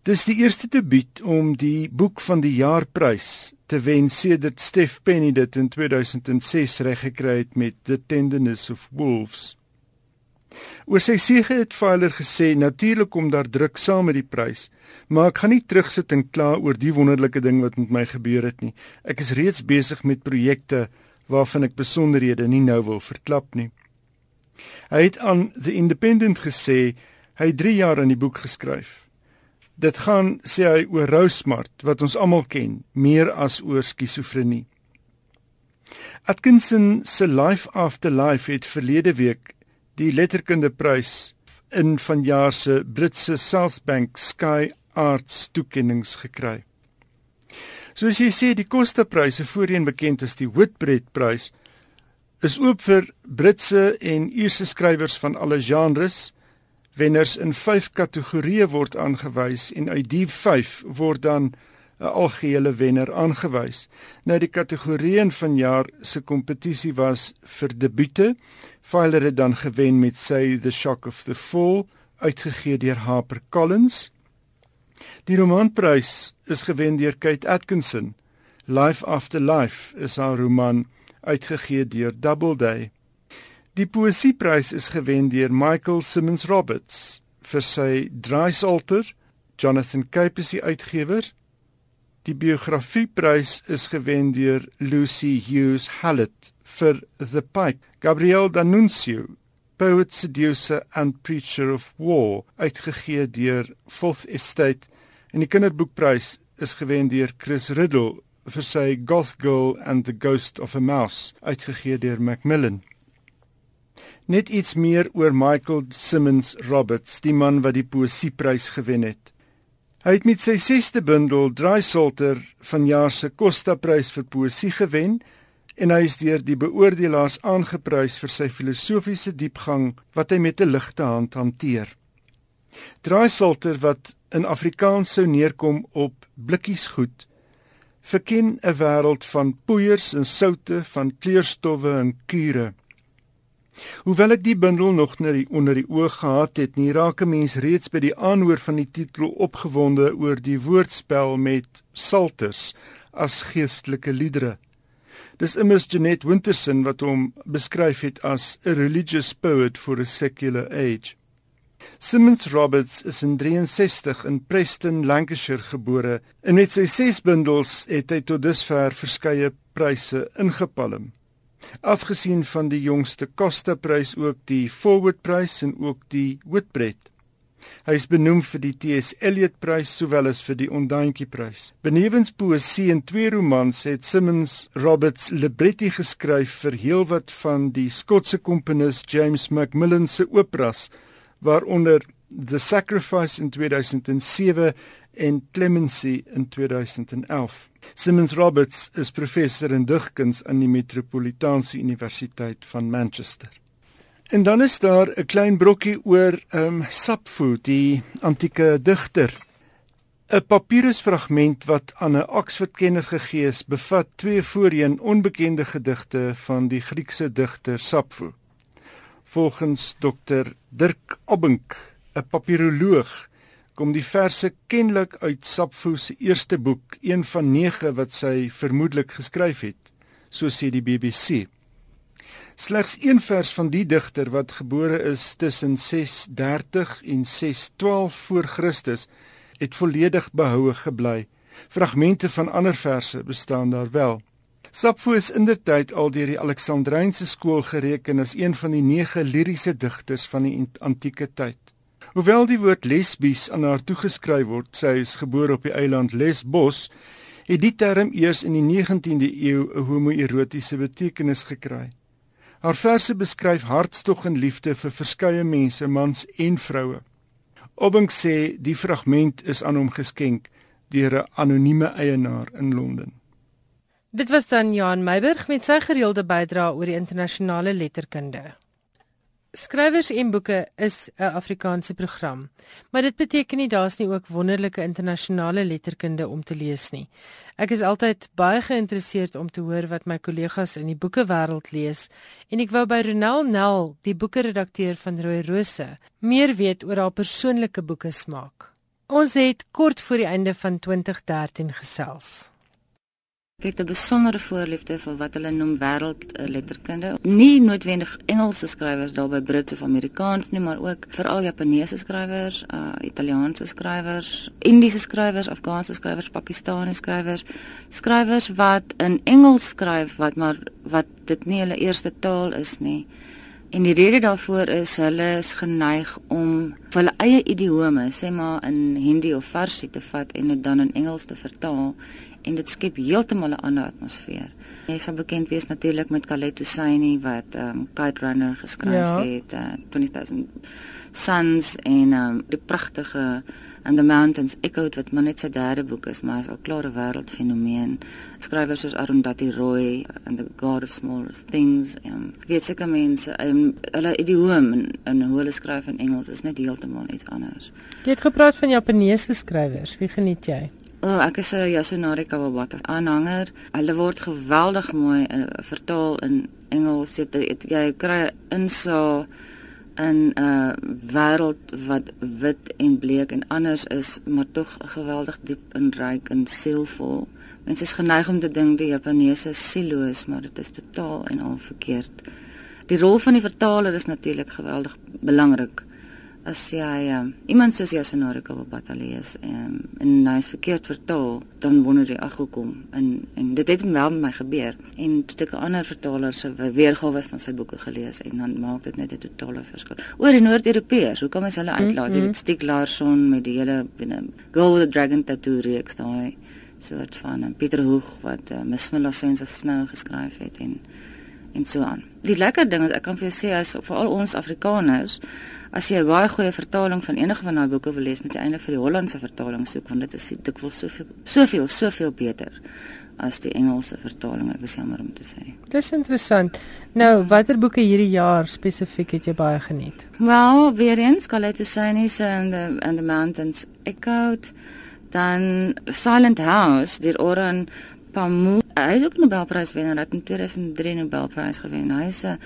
Dis die eerste debuut om die boek van die jaarprys te wen sedert Steph Penny dit in 2006 reggekry het met The Tenderness of Wolves. Oor sy sege het Filer gesê natuurlik kom daar druk saam met die prys, maar ek gaan nie terugsit en kla oor die wonderlike ding wat met my gebeur het nie. Ek is reeds besig met projekte waarvan ek besonderhede nie nou wil verklap nie. Hy het aan The Independent gesê hy 3 jaar aan die boek geskryf. Dit gaan sê hy oor rousmart wat ons almal ken, meer as oor skizofrenie. Atkinson se Life After Life het verlede week die letterkundeprys in vanjaar se Britse Southbank Sky Arts toekenninge gekry. Soos jy sê, die Costa-pryse, voorheen bekend as die Whitbread-prys, is oop vir Britse en Ierse skrywers van alle genres. Wenners in 5 kategorieë word aangewys en uit die 5 word dan 'n algehele wenner aangewys. Nou die kategorieën van jaar se kompetisie was vir debute. Filer het dan gewen met sy The Shock of the Fall, uitgegee deur Harper Collins. Die romanprys is gewen deur Kate Atkinson. Life After Life is haar roman uitgegee deur Doubleday. Die poesieprys is gewen deur Michael Simmons Roberts vir sy Drysalter. Jonathan Cape is die uitgewer. Die biografieprys is gewen deur Lucy Hughes Hallett vir The Pike. Gabriel D'Annunzio, Poet Seducer and Preacher of War, uitgegee deur Fourth Estate. En die kinderboekprys is gewen deur Chris Riddle vir sy Goth Girl and the Ghost of a Mouse, uitgegee deur Macmillan. Net iets meer oor Michael Simmons Roberts, die man wat die poesieprys gewen het. Hy het met sy 6ste bundel Drysalter van jaar se Costa-prys vir poesie gewen en hy is deur die beoordelaars aangeprys vir sy filosofiese diepgang wat hy met 'n ligte hand hanteer. Drysalter wat in Afrikaans sou neerkom op blikkies goed verken 'n wêreld van poeiers en soutte, van kleurstowwe en kure. Hoewel ek die bundel nog net onder die oog gehad het, nie raak 'n mens reeds by die aanhoor van die titel opgewonde oor die woordspel met salters as geestelike liedere. Dis immers Jeanette Winterson wat hom beskryf het as a religious poet for a secular age. Simmons Roberts is in 63 in Preston, Lancashire gebore en met sy 6 bundels het hy tot dusver verskeie pryse ingepalm. Afgesien van die jongste Costa Prys ook die Forward Prys en ook die Whitbread. Hy is benoem vir die T.S. Eliot Prys sowel as vir die Ondaantjie Prys. Benewens poësie en twee romans het Simmons Roberts libretti geskryf vir heelwat van die Skotse komponis James Macmillan se operas waaronder The Sacrifice in 2007 en Clemency in 2011. Simmons Roberts is professor in digkuns aan die Metropolitaanse Universiteit van Manchester. En dan is daar 'n klein brokkie oor ehm um, Sappho, die antieke digter. 'n Papirusfragment wat aan 'n Oxford-kenner gegee is, bevat twee voorheen onbekende gedigte van die Griekse digter Sappho. Volgens Dr Dirk Obbink, 'n papiroloog, kom die verse kenlik uit Sappho se eerste boek, een van 9 wat sy vermoedelik geskryf het, so sê die BBC. Slegs een vers van die digter wat gebore is tussen 630 en 612 voor Christus het volledig behoue gebly. Fragmente van ander verse bestaan daar wel. Sappho is indertyd al deur die Aleksandrynse skool gereken as een van die nege liriese digters van die antieke tyd. Hoewel die woord lesbies aan haar toegeskryf word, sy is gebore op die eiland Lesbos, het die term eers in die 19de eeu 'n homoerotiese betekenis gekry. Haar verse beskryf hartstog en liefde vir verskeie mense, mans en vroue. Obink sê die fragment is aan hom geskenk deur 'n anonieme eienaar in Londen. Dit was dan Jan Meiburg met sy gereelde bydrae oor die internasionale letterkunde. Skrywers en boeke is 'n Afrikaanse program, maar dit beteken nie daar's nie ook wonderlike internasionale letterkunde om te lees nie. Ek is altyd baie geïnteresseerd om te hoor wat my kollegas in die boekewêreld lees en ek wou by Ronel Nel, die boekeredakteur van Rooi Rose, meer weet oor haar persoonlike boeke smaak. Ons het kort voor die einde van 2013 gesels. Ek het 'n besondere voorliefde vir wat hulle noem wêreldletterkunde. Nie noodwendig Engelse skrywers daar by Brits of Amerikaans nie, maar ook veral Japaneese skrywers, uh Italiaanse skrywers, Indiese skrywers, Afghaanse skrywers, Pakistani skrywers, skrywers wat in Engels skryf wat maar wat dit nie hulle eerste taal is nie. En die rede daarvoor is hulle is geneig om hulle eie idiome, sê maar in Hindi of Farsi te vat en dit dan in Engels te vertaal en dit skep heeltemal 'n ander atmosfeer. Jy sal bekend wees natuurlik met Khaled Hosseini wat ehm um, Kite Runner geskryf ja. het, uh, eh, 20000 Suns en ehm um, die pragtige And the Mountains Echoed wat maar net sy derde boek is, maar is al klare wêreldfenomeen. Skrywers soos Arundhati Roy and the God of Small Things, um, weet seker mense, um, hulle idioom en, en hoe hulle skryf in Engels is net heeltemal iets anders. Jy het gepraat van Japaneese skrywers, wie geniet jy? Oh, ek is 'n Yasunari Kawabata aanhanger. Hulle word geweldig mooi uh, vertaal in Engels. Dit jy kry insa in 'n uh, wêreld wat wit en bleek en anders is, maar tog geweldig diep en ryk en sielvol. Mense is geneig om te dink die Japaneese siloos, maar dit is totaal en al verkeerd. Die rol van die vertaler is natuurlik geweldig belangrik as jy um, iemand soos Yasunari Kawabata lees um, en hy is verkeerd vertaal, dan wonder jy ag hoekom. En en dit het wel met my gebeur. En toe ek 'n ander vertaler se weergawe van sy boeke gelees en dan maak dit net 'n totale verskil. Oor die Noord-Europeërs, hoe kom ons hulle uitlaat? Mm -hmm. Jy weet Stieg Larsson met die hele binne Go with the Dragon Tattoo reeks daai soort van en Pieter Hoog wat uh, Miss Miller Sense of Snow geskryf het en en so aan. Die lekker ding is ek kan vir jou sê as vir al ons Afrikaners as jy 'n baie goeie vertaling van enige van daai boeke wil lees, moet jy eintlik vir die Hollandse vertaling soek want dit is dikwels soveel soveel soveel beter as die Engelse vertaling. Ek is jammer om te sê. Dis interessant. Nou, watter boeke hierdie jaar spesifiek het jy baie geniet? Wel, weer eens Kaleto Sanis and the and the Mountains Echoed, dan Silent House deur Oran Pamuk. Hy is ook 'n Nobelprys wenner, hy het in 2003 Nobelprys gewen. Hy is 'n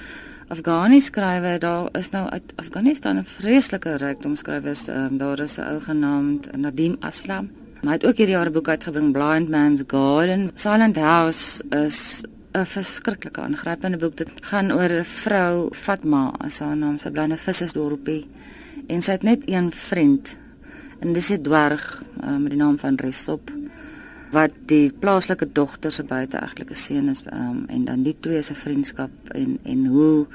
Afghani skrywer daar is nou uit Afghanistan 'n vreeslike rykdom skrywers um, daar is 'n ou genaamd Nadim Aslam. Hy het ook hierdie jaar 'n boek uitgebring Blind Man's Garden. Silent House is 'n verskriklike aangrypende boek. Dit gaan oor 'n vrou Fatma as haar naam. Sy bly in 'n vissersdorpie en sy het net een vriend en dis 'n dwerg uh, met die naam van Resop wat die plaaslike dogter se buiteegtelike seun is um, en dan die twee se vriendskap en en hoe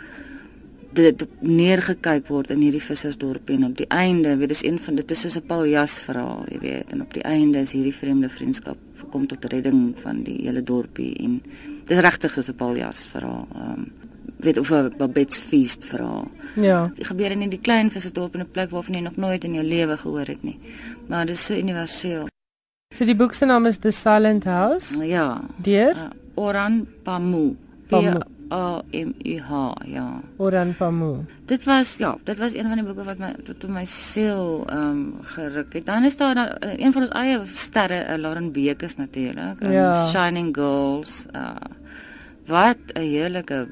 dit neergekyk word in hierdie vissersdorp en op die einde weet dis een van dit is soos 'n paljas verhaal jy weet en op die einde is hierdie vreemde vriendskap kom tot redding van die hele dorpie en dis regtig soos 'n paljas verhaal um, weet of 'n Babette's feast verhaal. Ja. Dit gebeur in die klein vissersdorp in 'n plek waarvan jy nog nooit in jou lewe gehoor het nie maar dit is so universeel So die boek se naam is The Silent House? Ja. Deur uh, Oran Pamu. P A M U H, ja. Oran Pamu. Dit was ja, dit was een van die boeke wat my tot my siel ehm um, geruk het. Dan is daar dan, uh, een van ons eie sterre, uh, Lauren Bekes natuurlik, ja. Shining Girls. Uh, wat 'n heerlike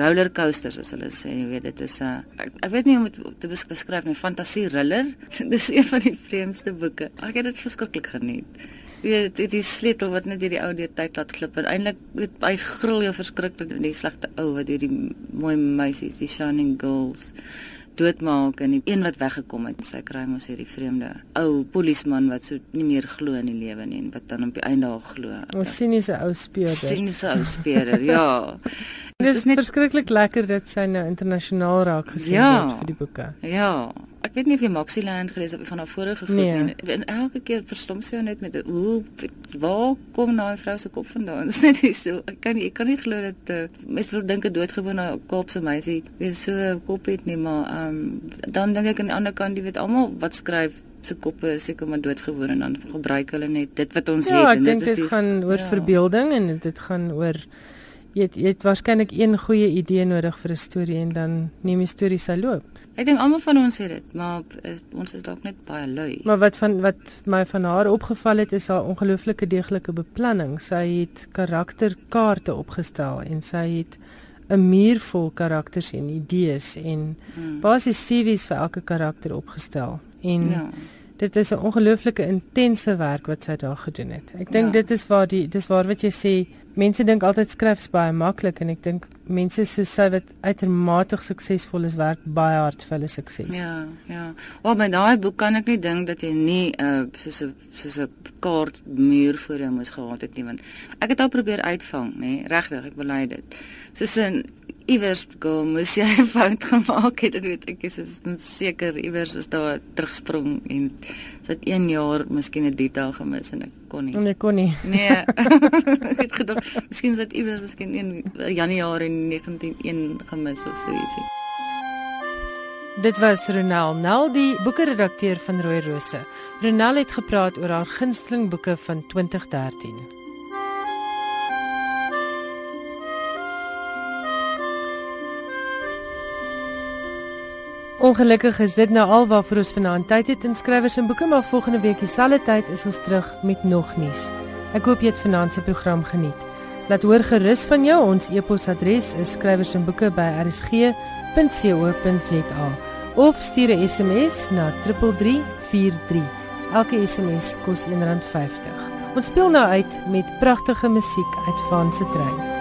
rollercoaster soos hulle sê, jy weet dit is 'n uh, ek, ek weet nie hoe om dit te beskryf nie, fantasie thriller. [laughs] dis een van die vreemdste boeke. Ek het dit verskriklik geniet. Jy weet die sleutel wat net hierdie ou deur tyd laat glip en eintlik weet hy gril jou verskriklik in die slegte ou wat hierdie mooi meisies, die shining girls doodmaak en die een wat weggekom het, sy kry mos hierdie vreemde ou polisieman wat so nie meer glo in die lewe nie en wat dan op die einde al glo. Ons siniese ou speurder. Siniese ou speurder, ja. [laughs] Dit is net verskriklik lekker dat sy nou internasionaal raak gesien ja, word vir die boeke. Ja. Ek weet nie of jy Maxiland gelees het van haar vorige goed nee. nie. En elke keer verstom sy net met hoe waar kom nou 'n vrou se kop vandaan? Dit [laughs] is net so. Ek kan nie ek kan nie glo dat uh, mense wil dink 'n doodgewone Kaapse meisie weet so kop het nie, maar ehm um, dan dink ek aan die ander kant, jy weet almal wat skryf se koppe is seker maar doodgewoon en dan gebruik hulle net dit wat ons ja, het en dit is dit gaan oor ja. verbeelding en dit gaan oor jy het, jy het waarskynlik een goeie idee nodig vir 'n storie en dan neem die storie sy loop. Ek dink almal van ons het dit, maar ons is dalk net baie lui. Maar wat van wat my van haar opgeval het is haar ongelooflike deeglike beplanning. Sy het karakterkaarte opgestel en sy het 'n muur vol karakters en idees en hmm. basies CV's vir elke karakter opgestel. En ja. dit is 'n ongelooflike intense werk wat sy daar gedoen het. Ek dink Ja. dit is waar die dis waar wat jy sê, mense dink altyd skryf is baie maklik en ek dink mense soos sy wat uitermate suksesvol is, werk baie hard vir hulle sukses. Ja, ja. Wel met daai boek kan ek nie dink dat jy nie 'n uh, soos 'n soos 'n kaart muur voor jou moes gehad het nie want ek het al probeer uitvang, nê. Regtig, ek bely dit. Soos 'n iewers go moes jy 'n fout gemaak het, weet ek, soos dan seker iewers is daar 'n terugsprong en het 1 jaar miskien 'n detail gemis en ek kon nie. En ek kon nie. Nee. [laughs] [laughs] ek het gedink miskien is dit iewers miskien 1 Januarie 1901 gemis of so ietsie. Dit was Ronel Nel, die boekeredakteur van Rooi Rose. Ronel het gepraat oor haar gunsteling boeke van 2013. Ongelukkig is dit nou al waarvoor ons vanaand tyd het in skrywers en boeke, maar volgende week dieselfde tyd is ons terug met nog nuus. Ek hoop jy het vanaand se program geniet. Laat hoor gerus van jou. Ons e-posadres is skrywersenboeke@rsg.co.za of stuur 'n SMS na 3343. Elke SMS kos R1.50. Ons speel nou uit met pragtige musiek uit Van se trein.